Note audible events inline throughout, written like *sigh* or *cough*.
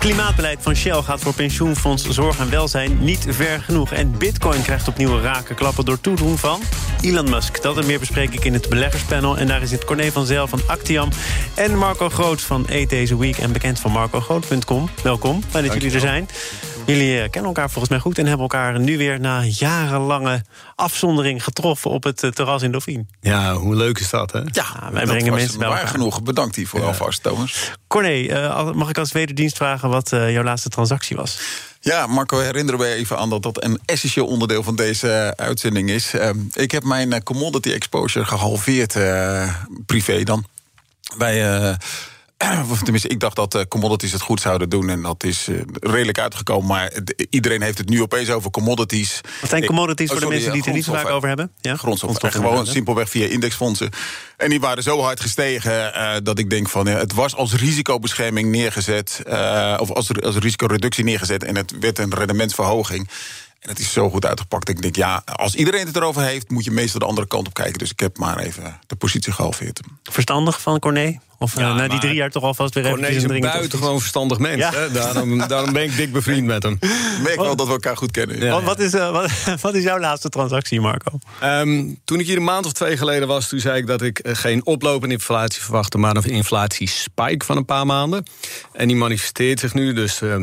Het klimaatbeleid van Shell gaat voor pensioenfonds Zorg en Welzijn niet ver genoeg. En Bitcoin krijgt opnieuw rake klappen door toedoen van Elon Musk. Dat en meer bespreek ik in het beleggerspanel. En daar zit Corné van Zel van Actiam en Marco Groot van Eat Deze Week... en bekend van marcogroot.com. Welkom, fijn dat jullie er zijn. Jullie eh, kennen elkaar volgens mij goed en hebben elkaar nu weer na jarenlange afzondering getroffen op het eh, terras in Dauphine. Ja, hoe leuk is dat, hè? Ja, wij brengen mensen bij elkaar. genoeg. Bedankt hiervoor ja. alvast, Thomas. Corné, uh, mag ik als wederdienst vragen wat jouw laatste transactie was? Ja, Marco, herinneren we even aan dat dat een essentieel onderdeel van deze uitzending is. Uh, ik heb mijn commodity exposure gehalveerd, privé dan. *clears throat* Tenminste, ik dacht dat commodities het goed zouden doen. En dat is redelijk uitgekomen. Maar iedereen heeft het nu opeens over commodities. Wat zijn commodities oh, sorry, voor de mensen die het er niet zo vaak over hebben? Ja? Grondstoffen. Gewoon simpelweg via indexfondsen. En die waren zo hard gestegen uh, dat ik denk van... Ja, het was als risicobescherming neergezet... Uh, of als, als risicoreductie neergezet... en het werd een rendementsverhoging. En het is zo goed uitgepakt. Ik denk, ja, als iedereen het erover heeft... moet je meestal de andere kant op kijken. Dus ik heb maar even de positie gehalveerd. Verstandig van Corné? Of ja, na die drie jaar toch alvast weer Corné even... Corné is een buitengewoon verstandig mens. Ja. Hè? Daarom, *laughs* daarom ben ik dik bevriend met hem. Ik merk wel dat we elkaar goed kennen. Ja. Wat, wat, is, uh, wat, *laughs* wat, is jouw laatste transactie, Marco? Um, toen ik hier een maand of twee geleden was... toen zei ik dat ik geen oplopende inflatie verwachtte... maar een inflatiespike van een paar maanden. En die manifesteert zich nu, dus... Uh,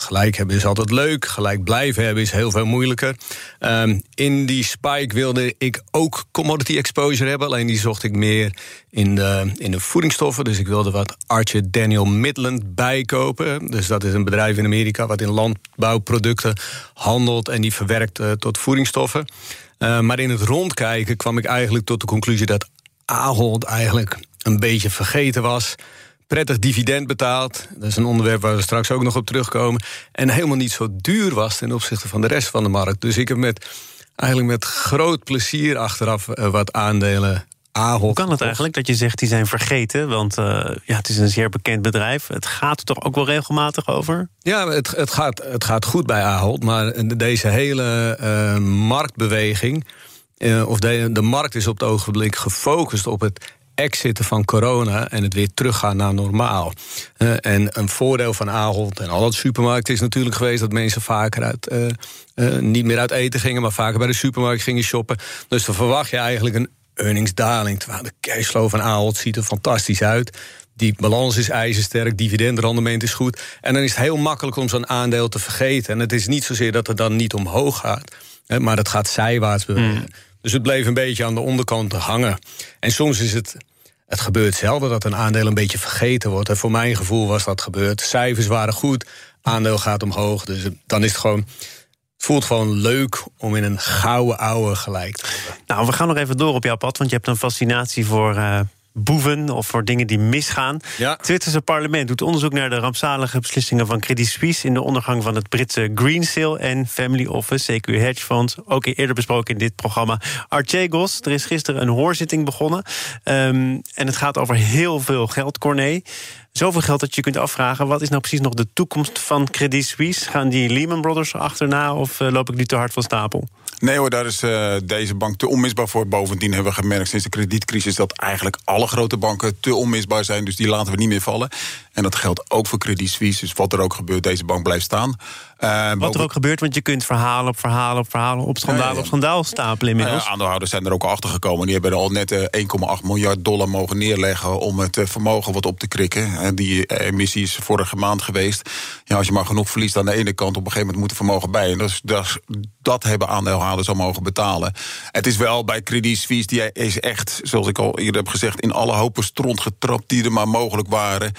Gelijk hebben is altijd leuk, gelijk blijven hebben is heel veel moeilijker. Um, in die spike wilde ik ook commodity exposure hebben, alleen die zocht ik meer in de, in de voedingsstoffen. Dus ik wilde wat Archer Daniel Midland bijkopen. Dus dat is een bedrijf in Amerika wat in landbouwproducten handelt en die verwerkt uh, tot voedingsstoffen. Uh, maar in het rondkijken kwam ik eigenlijk tot de conclusie dat Ahold eigenlijk een beetje vergeten was prettig dividend betaald. Dat is een onderwerp waar we straks ook nog op terugkomen. En helemaal niet zo duur was ten opzichte van de rest van de markt. Dus ik heb met, eigenlijk met groot plezier achteraf uh, wat aandelen Ahold. Hoe kan het eigenlijk dat je zegt die zijn vergeten? Want uh, ja, het is een zeer bekend bedrijf. Het gaat er toch ook wel regelmatig over? Ja, het, het, gaat, het gaat goed bij Ahold. Maar deze hele uh, marktbeweging... Uh, of de, de markt is op het ogenblik gefocust op het exiten van corona en het weer teruggaan naar normaal. Uh, en een voordeel van Ahold en al het supermarkten is natuurlijk geweest dat mensen vaker uit, uh, uh, niet meer uit eten gingen, maar vaker bij de supermarkt gingen shoppen. Dus dan verwacht je eigenlijk een earningsdaling. Terwijl de cashflow van Ahold ziet er fantastisch uit. Die balans is ijzersterk, dividendrendement is goed. En dan is het heel makkelijk om zo'n aandeel te vergeten. En het is niet zozeer dat het dan niet omhoog gaat, maar het gaat zijwaarts bewegen. Mm. Dus het bleef een beetje aan de onderkant hangen. En soms is het het gebeurt zelden dat een aandeel een beetje vergeten wordt. En voor mijn gevoel was dat gebeurd. Cijfers waren goed, aandeel gaat omhoog. Dus dan is het gewoon. Het voelt gewoon leuk om in een gouden ouwe gelijk te hebben. Nou, we gaan nog even door op jouw pad, want je hebt een fascinatie voor uh, boeven of voor dingen die misgaan. Ja. Het Zwitserse parlement doet onderzoek naar de rampzalige beslissingen van Credit Suisse in de ondergang van het Britse Greensill en Family Office, CQ Hedge Fund. Ook eerder besproken in dit programma. Archegos, er is gisteren een hoorzitting begonnen. Um, en het gaat over heel veel geld, Corné. Zoveel geld dat je kunt afvragen: wat is nou precies nog de toekomst van Credit Suisse? Gaan die Lehman Brothers achterna of uh, loop ik nu te hard van stapel? Nee hoor, daar is uh, deze bank te onmisbaar voor. Bovendien hebben we gemerkt sinds de kredietcrisis dat eigenlijk alle grote banken te onmisbaar zijn. Dus die laten we niet meer vallen. En dat geldt ook voor Credit Suisse. Dus wat er ook gebeurt, deze bank blijft staan. Uh, Wat er ook gebeurt, want je kunt verhalen op verhalen op verhalen... op schandaal op schandaal stapelen inmiddels. Nou aandeelhouders zijn er ook achter gekomen. Die hebben er al net 1,8 eh, miljard dollar mogen neerleggen... om het eh, vermogen wat op te krikken. die emissie is vorige maand geweest. Ja, als je maar genoeg verliest aan de ene kant... op een gegeven moment moet er vermogen bij. En dat, dat, dat hebben aandeelhouders al mogen betalen. Het is wel bij Credit Suisse, die is echt, zoals ik al eerder heb gezegd... in alle hopen stront getrapt die er maar mogelijk waren...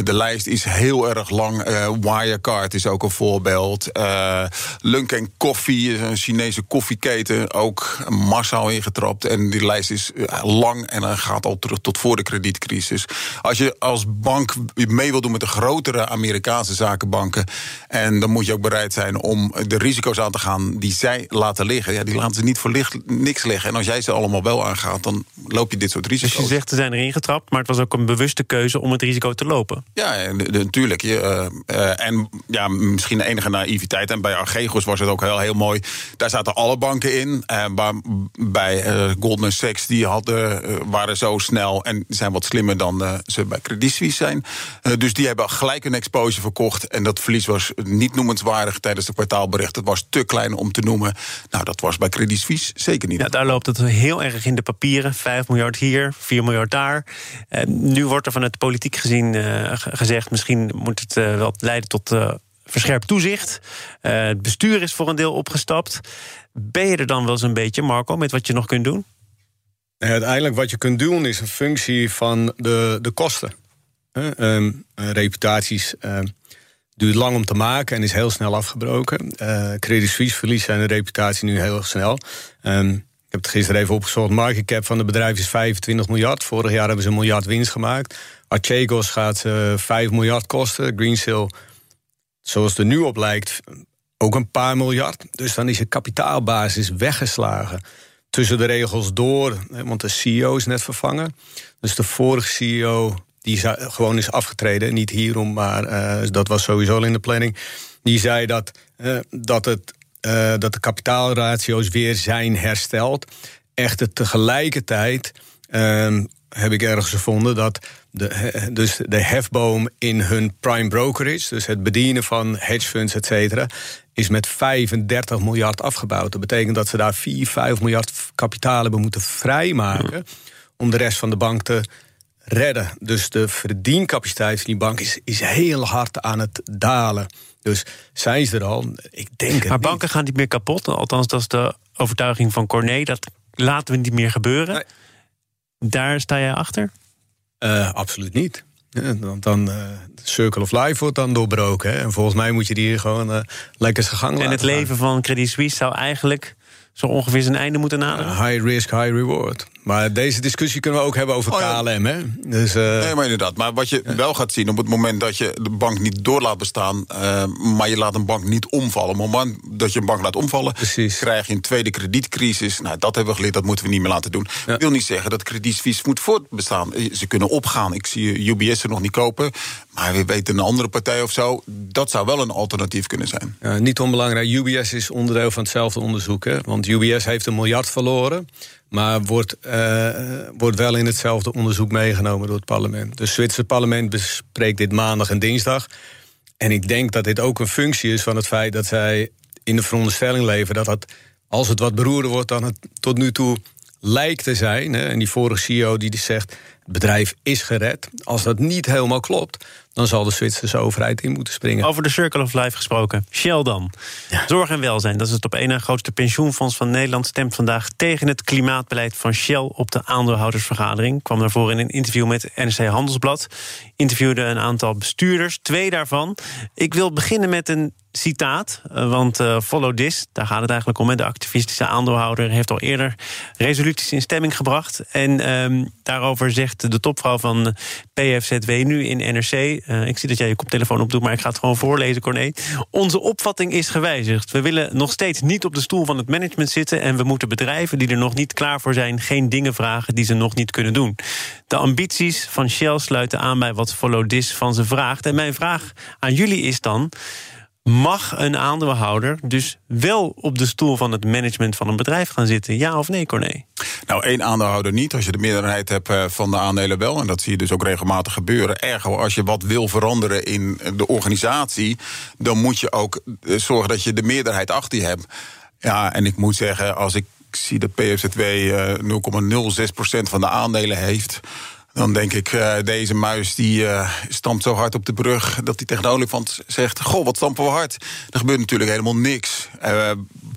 De lijst is heel erg lang. Uh, Wirecard is ook een voorbeeld. Uh, Lunk Coffee is een Chinese koffieketen. Ook massaal ingetrapt. En die lijst is lang en gaat al terug tot voor de kredietcrisis. Als je als bank mee wil doen met de grotere Amerikaanse zakenbanken. En dan moet je ook bereid zijn om de risico's aan te gaan die zij laten liggen. Ja, die laten ze niet voor niks liggen. En als jij ze allemaal wel aangaat, dan loop je dit soort risico's. Dus je zegt, ze zijn erin getrapt, maar het was ook een bewuste keuze om het risico te lopen. Ja, natuurlijk. Uh, uh, en ja, misschien de enige naïviteit. En bij Archegos was het ook heel, heel mooi. Daar zaten alle banken in. Uh, bij Goldman Sachs, die hadden, waren zo snel en zijn wat slimmer dan ze bij Credit Suisse zijn. dus die hebben gelijk een exposure verkocht. En dat verlies was niet noemenswaardig tijdens de kwartaalbericht. Het was te klein om te noemen. Nou, dat was bij Credit Suisse zeker niet. Ja, daar loopt het heel erg in de papieren. 5 miljard hier, 4 miljard daar. Uh, nu wordt er vanuit politiek gezien uh, gezegd... misschien moet het uh, wel leiden tot verscherpt toezicht. het bestuur is voor een deel opgestapt. Ben je er dan wel eens een beetje, Marco, met wat je nog kunt doen? uiteindelijk wat je kunt doen is een functie van de, de kosten. Um, reputaties duurt lang om te maken en is heel snel afgebroken. Uh, Credit Suisse verliest zijn reputatie nu heel snel. Um, ik heb het gisteren even opgezocht. Market cap van het bedrijf is 25 miljard. Vorig jaar hebben ze een miljard winst gemaakt. Archegos gaat uh, 5 miljard kosten. Greensill, zoals het er nu op lijkt, ook een paar miljard. Dus dan is je kapitaalbasis weggeslagen. Tussen de regels door, want de CEO is net vervangen. Dus de vorige CEO die gewoon is afgetreden. Niet hierom, maar uh, dat was sowieso in de planning. Die zei dat, uh, dat, het, uh, dat de kapitaalratio's weer zijn hersteld. Echter tegelijkertijd ehm, heb ik ergens gevonden dat de, dus de hefboom in hun prime brokerage, dus het bedienen van hedge funds, et cetera, is met 35 miljard afgebouwd. Dat betekent dat ze daar 4, 5 miljard kapitaal hebben moeten vrijmaken om de rest van de bank te redden. Dus de verdiencapaciteit van die bank is, is heel hard aan het dalen. Dus zijn ze er al? Ik denk Maar banken gaan niet meer kapot. Althans, dat is de overtuiging van Corné. Dat laten we niet meer gebeuren. Daar sta jij achter? Uh, absoluut niet. Want dan uh, Circle of Life wordt dan doorbroken. Hè? En volgens mij moet je die gewoon uh, lekker zijn gang en laten. En het leven van Credit Suisse zou eigenlijk zo ongeveer zijn einde moeten naderen? high risk, high reward. Maar deze discussie kunnen we ook hebben over oh, KLM. Hè? Dus, uh... Nee, maar inderdaad. Maar wat je wel gaat zien op het moment dat je de bank niet door laat bestaan... Uh, maar je laat een bank niet omvallen. Op het moment dat je een bank laat omvallen... Precies. krijg je een tweede kredietcrisis. Nou, dat hebben we geleerd, dat moeten we niet meer laten doen. Ik wil niet zeggen dat kredietvies moet voortbestaan. Ze kunnen opgaan. Ik zie UBS er nog niet kopen. Maar we weten een andere partij of zo. Dat zou wel een alternatief kunnen zijn. Ja, niet onbelangrijk. UBS is onderdeel van hetzelfde onderzoek. Hè? Want UBS heeft een miljard verloren. Maar wordt, uh, wordt wel in hetzelfde onderzoek meegenomen door het parlement. Dus het Zwitserse parlement bespreekt dit maandag en dinsdag. En ik denk dat dit ook een functie is van het feit dat zij in de veronderstelling leven dat dat, als het wat beroerder wordt dan het tot nu toe lijkt te zijn. Hè, en die vorige CEO die zegt: het bedrijf is gered. Als dat niet helemaal klopt, dan zal de Zwitserse overheid in moeten springen. Over de Circle of Life gesproken. Shell dan. Zorg en welzijn, dat is het op één na grootste pensioenfonds van Nederland... stemt vandaag tegen het klimaatbeleid van Shell op de aandeelhoudersvergadering. Kwam daarvoor in een interview met NRC Handelsblad. Interviewde een aantal bestuurders, twee daarvan. Ik wil beginnen met een citaat, eh, want uh, Follow This, daar gaat het eigenlijk om. De activistische aandeelhouder heeft al eerder resoluties in stemming gebracht. En um, daarover zegt de topvrouw van PFZW nu in NRC... Uh, ik zie dat jij je koptelefoon opdoet, maar ik ga het gewoon voorlezen, Corné. Onze opvatting is gewijzigd. We willen nog steeds niet op de stoel van het management zitten... en we moeten bedrijven die er nog niet klaar voor zijn... geen dingen vragen die ze nog niet kunnen doen. De ambities van Shell sluiten aan bij wat Follow This van ze vraagt. En mijn vraag aan jullie is dan mag een aandeelhouder dus wel op de stoel van het management van een bedrijf gaan zitten? Ja of nee, Corné? Nou, één aandeelhouder niet. Als je de meerderheid hebt eh, van de aandelen wel. En dat zie je dus ook regelmatig gebeuren. Ergo, als je wat wil veranderen in de organisatie, dan moet je ook eh, zorgen dat je de meerderheid achter je hebt. Ja, en ik moet zeggen, als ik zie dat PFZW 0,06% eh, van de aandelen heeft dan denk ik, uh, deze muis die uh, stampt zo hard op de brug... dat hij tegen de olifant zegt, goh, wat stampen we hard. Er gebeurt natuurlijk helemaal niks. Uh,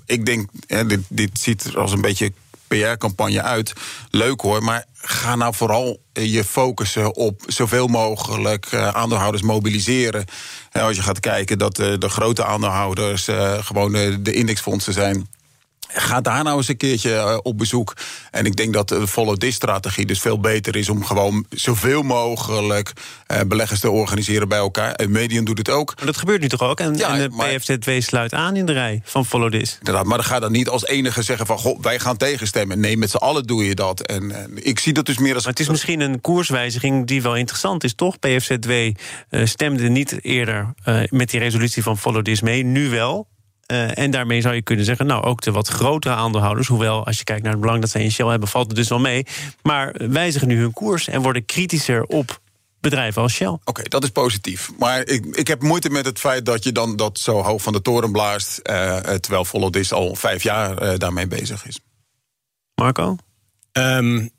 ik denk, dit, dit ziet er als een beetje PR-campagne uit. Leuk hoor, maar ga nou vooral je focussen op zoveel mogelijk aandeelhouders mobiliseren. als je gaat kijken dat de grote aandeelhouders gewoon de indexfondsen zijn Ga daar nou eens een keertje eh, op bezoek. En ik denk dat de follow this strategie dus veel beter is om gewoon zoveel mogelijk uh, beleggers te organiseren bij elkaar. En Medium doet het ook. Maar dat gebeurt nu toch ook? En, en de maar, PFZW sluit aan in de rij van follow this. Inderdaad, maar dan ga dan niet als enige zeggen van goh, wij gaan tegenstemmen. Nee, met z'n allen doe je dat. En, en, ik zie dat dus meer als. Maar het is misschien een koerswijziging die wel interessant is, toch? PFZW uh, eh, stemde niet eerder met die resolutie van follow this mee, nu wel. Uh, en daarmee zou je kunnen zeggen, nou ook de wat grotere aandeelhouders, hoewel als je kijkt naar het belang dat zij in Shell hebben, valt het dus wel mee. Maar wijzigen nu hun koers en worden kritischer op bedrijven als Shell. Oké, dat is positief. Maar ik, ik heb moeite met het feit dat je dan dat zo hoog van de toren blaast, uh, terwijl Follow This al vijf jaar uh, daarmee bezig is. Marco? Um,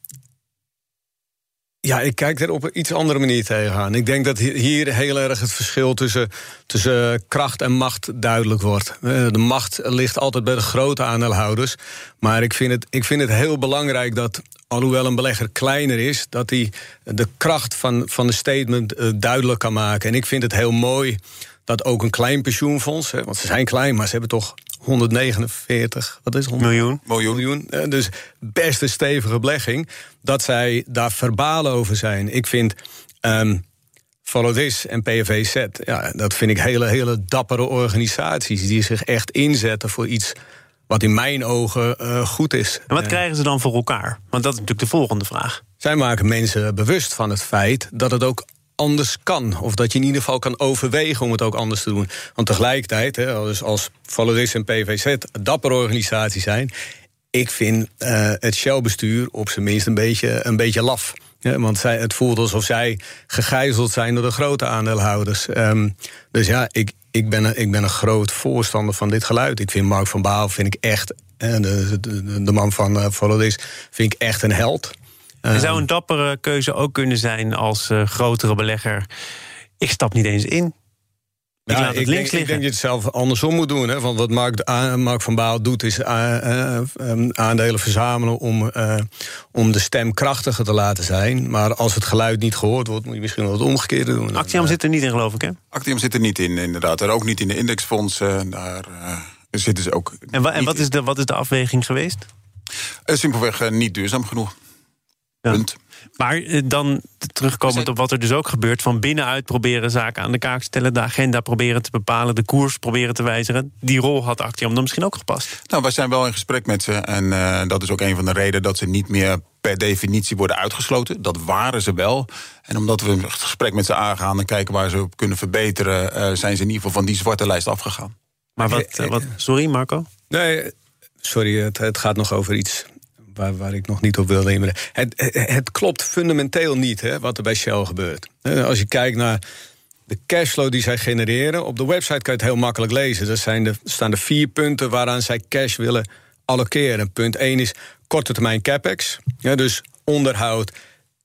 ja, ik kijk er op een iets andere manier tegenaan. Ik denk dat hier heel erg het verschil tussen, tussen kracht en macht duidelijk wordt. Eh, de macht ligt altijd bij de grote aandeelhouders. Maar ik vind het, ik vind het heel belangrijk dat, alhoewel een belegger kleiner is, dat hij de kracht van, van de statement eh, duidelijk kan maken. En ik vind het heel mooi dat ook een klein pensioenfonds, want ze zijn klein, maar ze hebben toch 149, wat is het? Miljoen. Miljoen. Dus best een stevige belegging. Dat zij daar verbaal over zijn. Ik vind um, Follow This en PVZ, ja, dat vind ik hele, hele dappere organisaties... die zich echt inzetten voor iets wat in mijn ogen uh, goed is. En wat krijgen ze dan voor elkaar? Want dat is natuurlijk de volgende vraag. Zij maken mensen bewust van het feit dat het ook anders kan. Of dat je in ieder geval kan overwegen om het ook anders te doen. Want tegelijkertijd, hè, als, als Valoris en PVZ dapper organisatie zijn... ik vind uh, het Shell-bestuur op zijn minst een beetje, een beetje laf. Ja, want zij, het voelt alsof zij gegijzeld zijn door de grote aandeelhouders. Um, dus ja, ik, ik, ben een, ik ben een groot voorstander van dit geluid. Ik vind Mark van Baal vind ik echt, de, de, de man van uh, Valoris, vind ik echt een held. Er zou een dappere keuze ook kunnen zijn als uh, grotere belegger. Ik stap niet eens in. Ik ja, laat het ik, links denk, ik denk dat je het zelf andersom moet doen. Hè? Want wat Mark, Mark van Baal doet, is uh, uh, aandelen verzamelen om, om de stem krachtiger te laten zijn. Maar als het geluid niet gehoord wordt, moet je misschien wel het omgekeerde doen. Actium zit er niet in, geloof ik, hè? Actium zit er niet in, inderdaad. En ook niet in de indexfondsen. Daar zitten ze ook. En, wa en wat, is de, wat is de afweging geweest? simpelweg niet duurzaam genoeg. Maar eh, dan terugkomend op wat er dus ook gebeurt... van binnenuit proberen zaken aan de kaak te stellen... de agenda proberen te bepalen, de koers proberen te wijzigen. Die rol had Actium dan misschien ook gepast? Nou, wij zijn wel in gesprek met ze. En uh, dat is ook een van de redenen dat ze niet meer per definitie worden uitgesloten. Dat waren ze wel. En omdat we een gesprek met ze aangaan en kijken waar ze op kunnen verbeteren... Uh, zijn ze in ieder geval van die zwarte lijst afgegaan. Maar wat, wat sorry Marco? Nee, sorry, het, het gaat nog over iets waar, waar ik nog niet op wil nemen. Het, het, klopt fundamenteel niet hè, wat er bij Shell gebeurt. Als je kijkt naar de cashflow die zij genereren. Op de website kan je het heel makkelijk lezen. Er zijn de, staan er vier punten waaraan zij cash willen allokeren. Punt 1 is korte termijn capex. Ja, dus onderhoud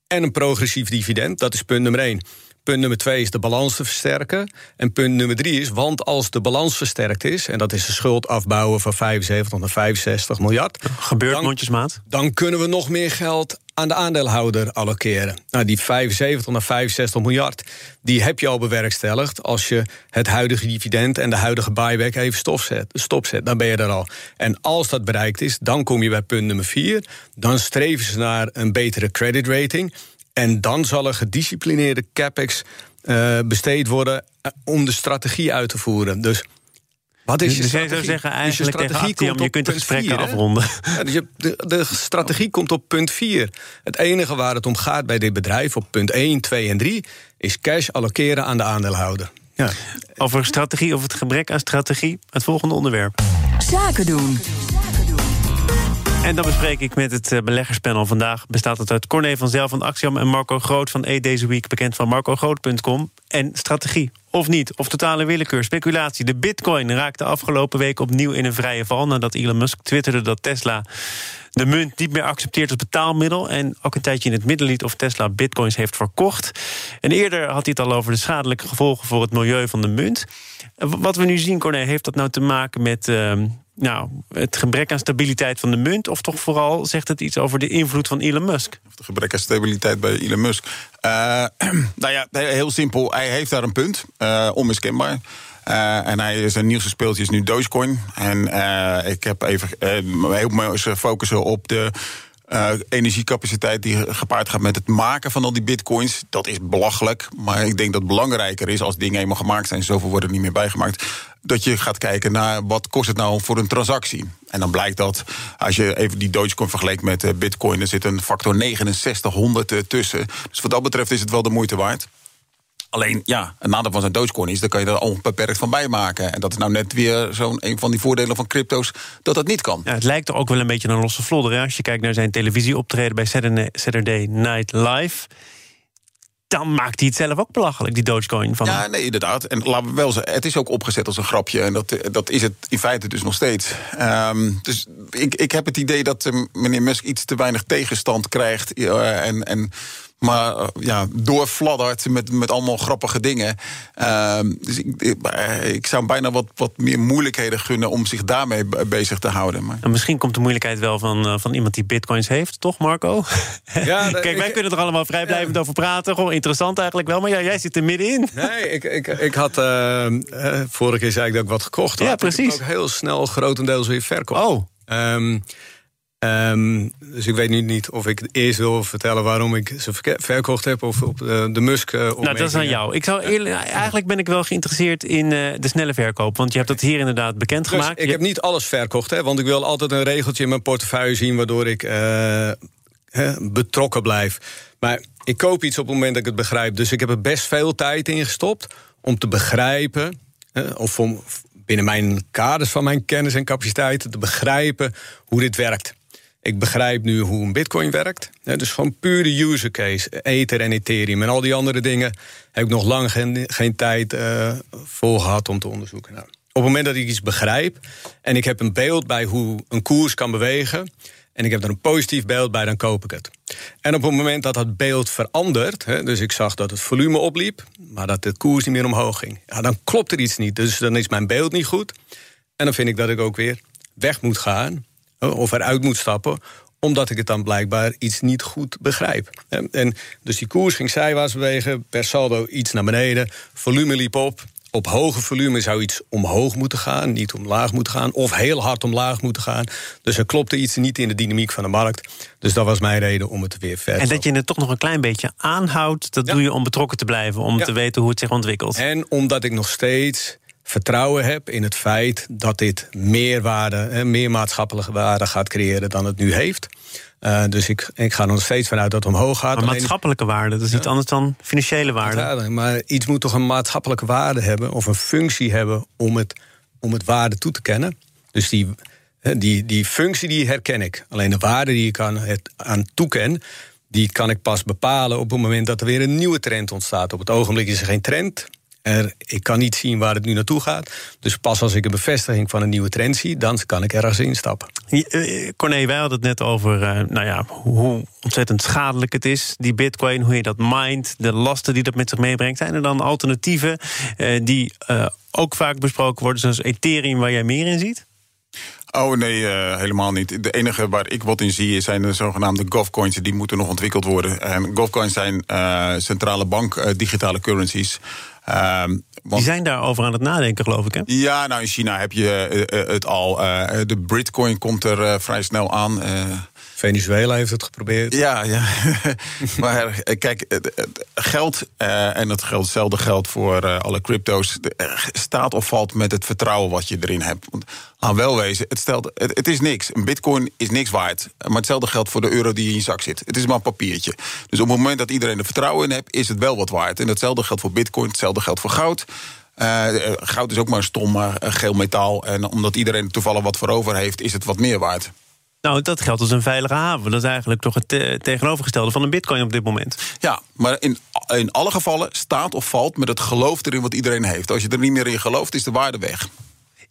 en een progressief dividend. Dat is punt nummer 1. Punt nummer twee is de balans te versterken. En punt nummer drie is, want als de balans versterkt is... en dat is de schuld afbouwen van 75 naar 65 miljard... Gebeurt dan, mondjesmaat. Dan kunnen we nog meer geld aan de aandeelhouder allokeren. Nou, die 75 naar 65 miljard, die heb je al bewerkstelligd... als je het huidige dividend en de huidige buyback even stopzet. stopzet. Dan ben je er al. En als dat bereikt is, dan kom je bij punt nummer vier. Dan streven ze naar een betere credit rating... En dan zal er gedisciplineerde capex uh, besteed worden uh, om de strategie uit te voeren. Dus wat is je dus strategie? zou zeggen eigenlijk dus je strategie tegen Actium, je kunt de gesprekken vier, afronden. Ja, dus je, de, de, strategie komt op punt 4. Het enige waar het om gaat bij dit bedrijf op punt 1, 2 en 3 is cash allokeren aan de aandeelhouder. Ja. Over strategie of het gebrek aan strategie, het volgende onderwerp. Zaken doen. En dan bespreek ik met het eh, beleggerspanel vandaag. Bestaat het uit Corné van Zelf van Axiom en Marco Groot van E Deze Week, bekend van marcogroot.com. En strategie, of niet, of totale willekeur, speculatie. De bitcoin raakte afgelopen week opnieuw in een vrije val... nadat Elon Musk twitterde dat Tesla de munt niet meer accepteert als betaalmiddel... en ook een tijdje in het midden liet of Tesla bitcoins heeft verkocht. En eerder had hij het al over de schadelijke gevolgen voor het milieu van de munt. Wat we nu zien, Corné, heeft dat nou te maken met... Uh, nou, het gebrek aan stabiliteit van de munt... of toch vooral zegt het iets over de invloed van Elon Musk? Of gebrek aan stabiliteit bij Elon Musk. Uh, *clears throat* nou ja, heel simpel, hij heeft daar een punt, uh, onmiskenbaar. en hij, zijn nieuwste speeltje is nu Dogecoin. En ik heb even heel mooi focussen op de energiecapaciteit die gepaard gaat met het maken van al die bitcoins. Dat is belachelijk. Maar ik denk dat het belangrijker is als dingen eenmaal gemaakt zijn, zoveel worden er niet meer bijgemaakt. Dat je gaat kijken naar wat kost het nou voor een transactie. En dan blijkt dat als je even die Dogecoin vergelijkt met eh, bitcoin, er zit een factor 6900 eh, tussen. Dus wat dat betreft is het wel de moeite waard. Alleen, ja, een nadeel van zijn Dogecoin is... dan kan je er onbeperkt van bijmaken. En dat is nou net weer zo'n een van die voordelen van crypto's... dat dat niet kan. Ja, het lijkt er ook wel een beetje een losse vlodder. Als je kijkt naar zijn televisieoptreden bij Saturday Night Live dan maakt hij het zelf ook belachelijk, die Dogecoin. Van ja, nee, inderdaad. En laten we wel zeggen, het is ook opgezet als een grapje. En dat, dat is het in feite dus nog steeds. Um, dus ik, ik heb het idee dat uh, meneer Musk iets te weinig tegenstand krijgt. Uh, en, en maar uh, ja, doorfladdert met, met allemaal grappige dingen. Uh, dus ik, ik, ik, zou bijna wat, wat meer moeilijkheden gunnen om zich daarmee bezig te houden. Maar... En misschien komt de moeilijkheid wel van, uh, van iemand die bitcoins heeft, toch Marco? *laughs* Ja, Kijk, wij kunnen er allemaal vrijblijvend ja. over praten. Gewoon interessant eigenlijk wel, maar ja, jij zit er middenin. Nee, ik, ik, ik had uh, vorige keer zei ik dat ik wat gekocht had. Ja, precies. Ik ook heel snel grotendeels weer verkocht. Oh. Um, Um, dus ik weet nu niet of ik eerst wil vertellen waarom ik ze verkocht heb of op de, de Musk. Uh, nou, dat is aan jou. Ik zou eerlijk, eigenlijk ben ik wel geïnteresseerd in uh, de snelle verkoop. Want je hebt dat hier inderdaad bekendgemaakt. Dus ik heb niet alles verkocht, hè, want ik wil altijd een regeltje in mijn portefeuille zien waardoor ik uh, betrokken blijf. Maar ik koop iets op het moment dat ik het begrijp. Dus ik heb er best veel tijd in gestopt om te begrijpen. of om binnen mijn kaders van mijn kennis en capaciteiten te begrijpen hoe dit werkt. Ik begrijp nu hoe een bitcoin werkt. Dus gewoon pure user case. Ether en Ethereum en al die andere dingen... heb ik nog lang geen, geen tijd uh, voor gehad om te onderzoeken. Nou, op het moment dat ik iets begrijp... en ik heb een beeld bij hoe een koers kan bewegen... en ik heb er een positief beeld bij, dan koop ik het. En op het moment dat dat beeld verandert... Hè, dus ik zag dat het volume opliep... maar dat de koers niet meer omhoog ging... Ja, dan klopt er iets niet. Dus dan is mijn beeld niet goed. En dan vind ik dat ik ook weer weg moet gaan of eruit moet stappen omdat ik het dan blijkbaar iets niet goed begrijp. En dus die koers ging zijwaarts bewegen, per saldo iets naar beneden, volume liep op. Op hoge volume zou iets omhoog moeten gaan, niet omlaag moeten gaan, of heel hard omlaag moeten gaan. Dus er klopte iets niet in de dynamiek van de markt. Dus dat was mijn reden om het weer verder. En dat je het toch nog een klein beetje aanhoudt, dat doe je om betrokken te blijven, om te weten hoe het zich ontwikkelt. En omdat ik nog steeds vertrouwen heb in het feit dat dit meer waarde, meer maatschappelijke waarde gaat creëren dan het nu heeft. Uh, dus ik, ik ga er nog steeds vanuit dat het omhoog gaat. Maar maatschappelijke waarde, dat is iets anders dan financiële waarde. Maar iets moet toch een maatschappelijke waarde hebben of een functie hebben om het, om het waarde toe te kennen. Dus die, die, die functie die herken ik. Alleen de waarde die ik aan, het, aan toeken, die kan ik pas bepalen op het moment dat er weer een nieuwe trend ontstaat. Op het ogenblik is er geen trend. Er, ik kan niet zien waar het nu naartoe gaat. Dus pas als ik een bevestiging van een nieuwe trend zie, dan kan ik ergens instappen. Uh, Corné, wij hadden het net over uh, nou ja, hoe ontzettend schadelijk het is, die bitcoin, hoe je dat mindt, de lasten die dat met zich meebrengt. Zijn er dan alternatieven uh, die ook vaak besproken worden, zoals Ethereum, waar jij meer in ziet? Oh nee, uh, helemaal niet. De enige waar ik wat in zie zijn de zogenaamde GovCoins. Die moeten nog ontwikkeld worden. En GovCoins zijn uh, centrale bank uh, digitale currencies. Um, die zijn daarover aan het nadenken, geloof ik. Hè? Ja, nou in China heb je het al. de Britcoin komt er vrij snel aan. Venezuela heeft het geprobeerd. Ja, ja. *laughs* maar eh, kijk, geld, uh, en dat geldt, hetzelfde geldt voor uh, alle crypto's, staat of valt met het vertrouwen wat je erin hebt. Want laat wel wezen, het, stelt, het, het, is niks. Een bitcoin is niks waard. Maar hetzelfde geldt voor de euro die in je zak zit. Het is maar een papiertje. Dus op het moment dat iedereen er vertrouwen in heeft, is het wel wat waard. En hetzelfde geldt voor bitcoin, hetzelfde geldt voor goud. Uh, goud is ook maar een stom uh, geel metaal. En omdat iedereen er toevallig wat voor over heeft, is het wat meer waard. Nou, dat geldt als een veilige haven. Dat is eigenlijk toch het tegenovergestelde van een bitcoin op dit moment. Ja, maar in, in alle gevallen staat of valt met het geloof erin wat iedereen heeft. Als je er niet meer in gelooft, is de waarde weg.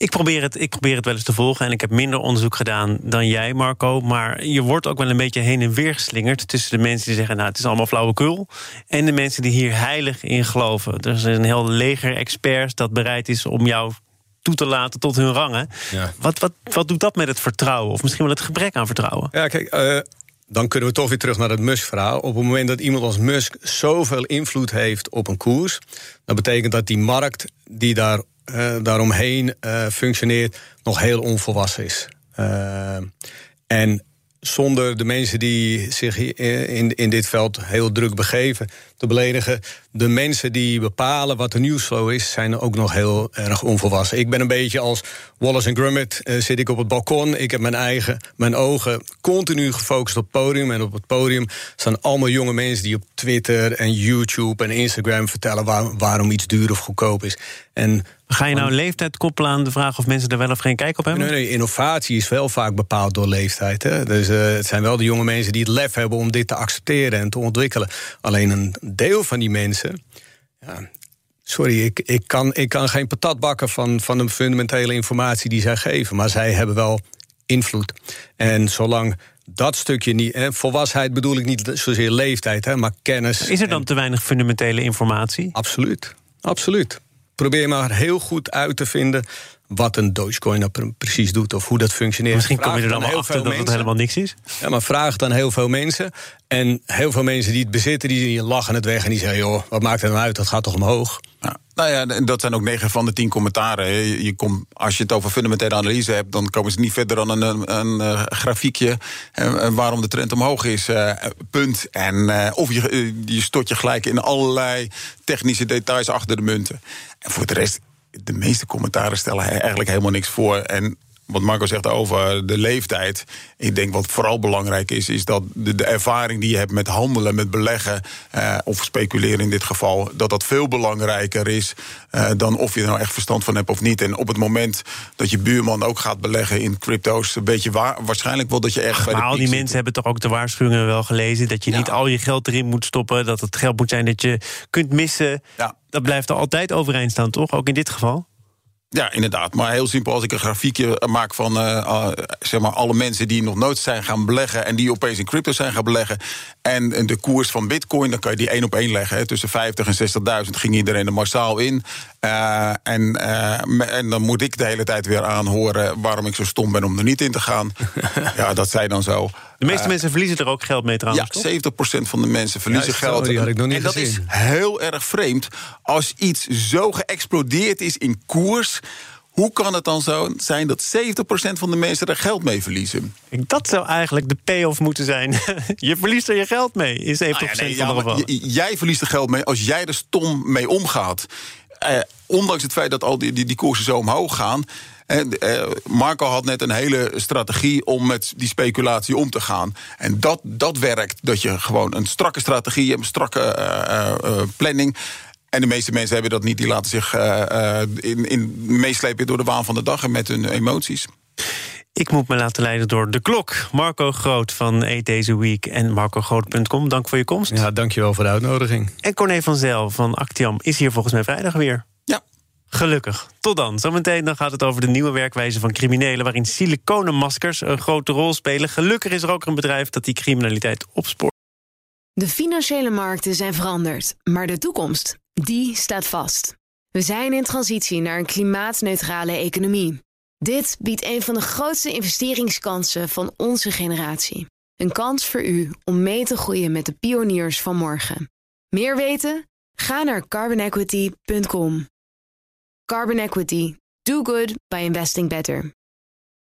Ik probeer, het, ik probeer het wel eens te volgen en ik heb minder onderzoek gedaan dan jij, Marco. Maar je wordt ook wel een beetje heen en weer geslingerd tussen de mensen die zeggen: Nou, het is allemaal flauwekul. En de mensen die hier heilig in geloven. Er is een heel leger experts dat bereid is om jou toe te laten tot hun rangen. Ja. Wat, wat, wat doet dat met het vertrouwen? Of misschien wel het gebrek aan vertrouwen? Ja, kijk, uh, dan kunnen we toch weer terug naar het Musk-verhaal. Op het moment dat iemand als Musk zoveel invloed heeft op een koers, dan betekent dat die markt die daar daaromheen functioneert nog heel onvolwassen is. en zonder de mensen die zich in, in dit veld heel druk begeven te beledigen. De mensen die bepalen wat de nieuwsflow is, zijn ook nog heel erg onvolwassen. Ik ben een beetje als Wallace en Gromit, uh, zit ik op het balkon. Ik heb mijn eigen, mijn ogen continu gefocust op het podium. En op het podium staan allemaal jonge mensen die op Twitter en YouTube en Instagram vertellen waarom iets duur of goedkoop is. En Ga je nou een leeftijd koppelen aan de vraag of mensen er wel of geen kijk op hebben? Nee, nee innovatie is wel vaak bepaald door leeftijd. Hè? Dus uh, het zijn wel de jonge mensen die het lef hebben om dit te accepteren en te ontwikkelen. Alleen een deel van die mensen. Ja, sorry, ik, ik, kan, ik kan geen patat bakken van, van de fundamentele informatie die zij geven. Maar zij hebben wel invloed. En zolang dat stukje niet. Hè, volwassenheid bedoel ik niet zozeer leeftijd, hè, maar kennis. Is er dan te weinig fundamentele informatie? Absoluut. Absoluut. Probeer maar heel goed uit te vinden wat een Dogecoin nou precies doet of hoe dat functioneert. Misschien kom je er dan wel achter dat het helemaal niks is. Ja, maar vraag aan heel veel mensen. En heel veel mensen die het bezitten, die lachen het weg en die zeggen: joh, wat maakt het nou uit? Dat gaat toch omhoog? Ja, nou ja, dat zijn ook negen van de tien commentaren. Je, je komt, als je het over fundamentele analyse hebt, dan komen ze niet verder dan een, een, een uh, grafiekje uh, waarom de trend omhoog is. Uh, punt. En of je, je stort je gelijk in allerlei technische details achter de munten. En voor de rest de meeste commentaren stellen eigenlijk helemaal niks voor. En wat Marco zegt over de leeftijd. Ik denk wat vooral belangrijk is, is dat de, de ervaring die je hebt met handelen, met beleggen, eh, of speculeren in dit geval, dat dat veel belangrijker is eh, dan of je er nou echt verstand van hebt of niet. En op het moment dat je buurman ook gaat beleggen in crypto's, een beetje waar, waarschijnlijk wel dat je echt. maar al die mensen hebben toch ook de waarschuwingen wel gelezen dat je niet al je geld erin moet stoppen, dat het geld moet zijn dat je kunt missen. Ja. Dat blijft er altijd overeind staan, toch? Ook in dit geval? Ja, inderdaad. Maar heel simpel, als ik een grafiekje maak van uh, zeg maar alle mensen die nog nooit zijn gaan beleggen en die opeens in crypto zijn gaan beleggen. En, de koers van Bitcoin, dan kan je die één op één leggen. Hè. Tussen 50 en 60.000 ging iedereen er massaal in. Uh, en, en dan moet ik de hele tijd weer aanhoren waarom ik zo stom ben om er niet in te gaan. *laughs* ja, dat zei dan zo. De meeste mensen verliezen er ook geld mee trouwens. Ja, 70% van de mensen verliezen geld. die had ik nog niet en dat is heel erg vreemd. Als iets zo geëxplodeerd is in koers. Hoe kan het dan zo zijn dat 70% van de mensen er geld mee verliezen? Dat zou eigenlijk de payoff moeten zijn. *laughs* je verliest er je geld mee in 70% nou ja, van de gevallen. Jij verliest er geld mee als jij er stom mee omgaat. Eh, ondanks het feit dat al die, die, die koersen zo omhoog gaan. Eh, Marco had net een hele strategie om met die speculatie om te gaan. En dat, dat werkt. Dat je gewoon een strakke strategie hebt, een strakke uh, uh, planning. En de meeste mensen hebben dat niet. Die laten zich in, in meeslepen door de waan van de dag en met hun emoties. Ik moet me laten leiden door de klok. Marco Groot van Eat Deze Week en marcogroot.com. Dank voor je komst. Ja, dankjewel voor de uitnodiging. En Corné van Zel van Actiam is hier volgens mij vrijdag weer. Gelukkig. Tot dan. Zometeen dan gaat het over de nieuwe werkwijze van criminelen... waarin siliconenmaskers een grote rol spelen. Gelukkig is er ook een bedrijf dat die criminaliteit opspoort. De financiële markten zijn veranderd, maar de toekomst, die staat vast. We zijn in transitie naar een klimaatneutrale economie. Dit biedt een van de grootste investeringskansen van onze generatie. Een kans voor u om mee te groeien met de pioniers van morgen. Meer weten? Ga naar carbonequity.com. Carbon Equity. Do good by investing better.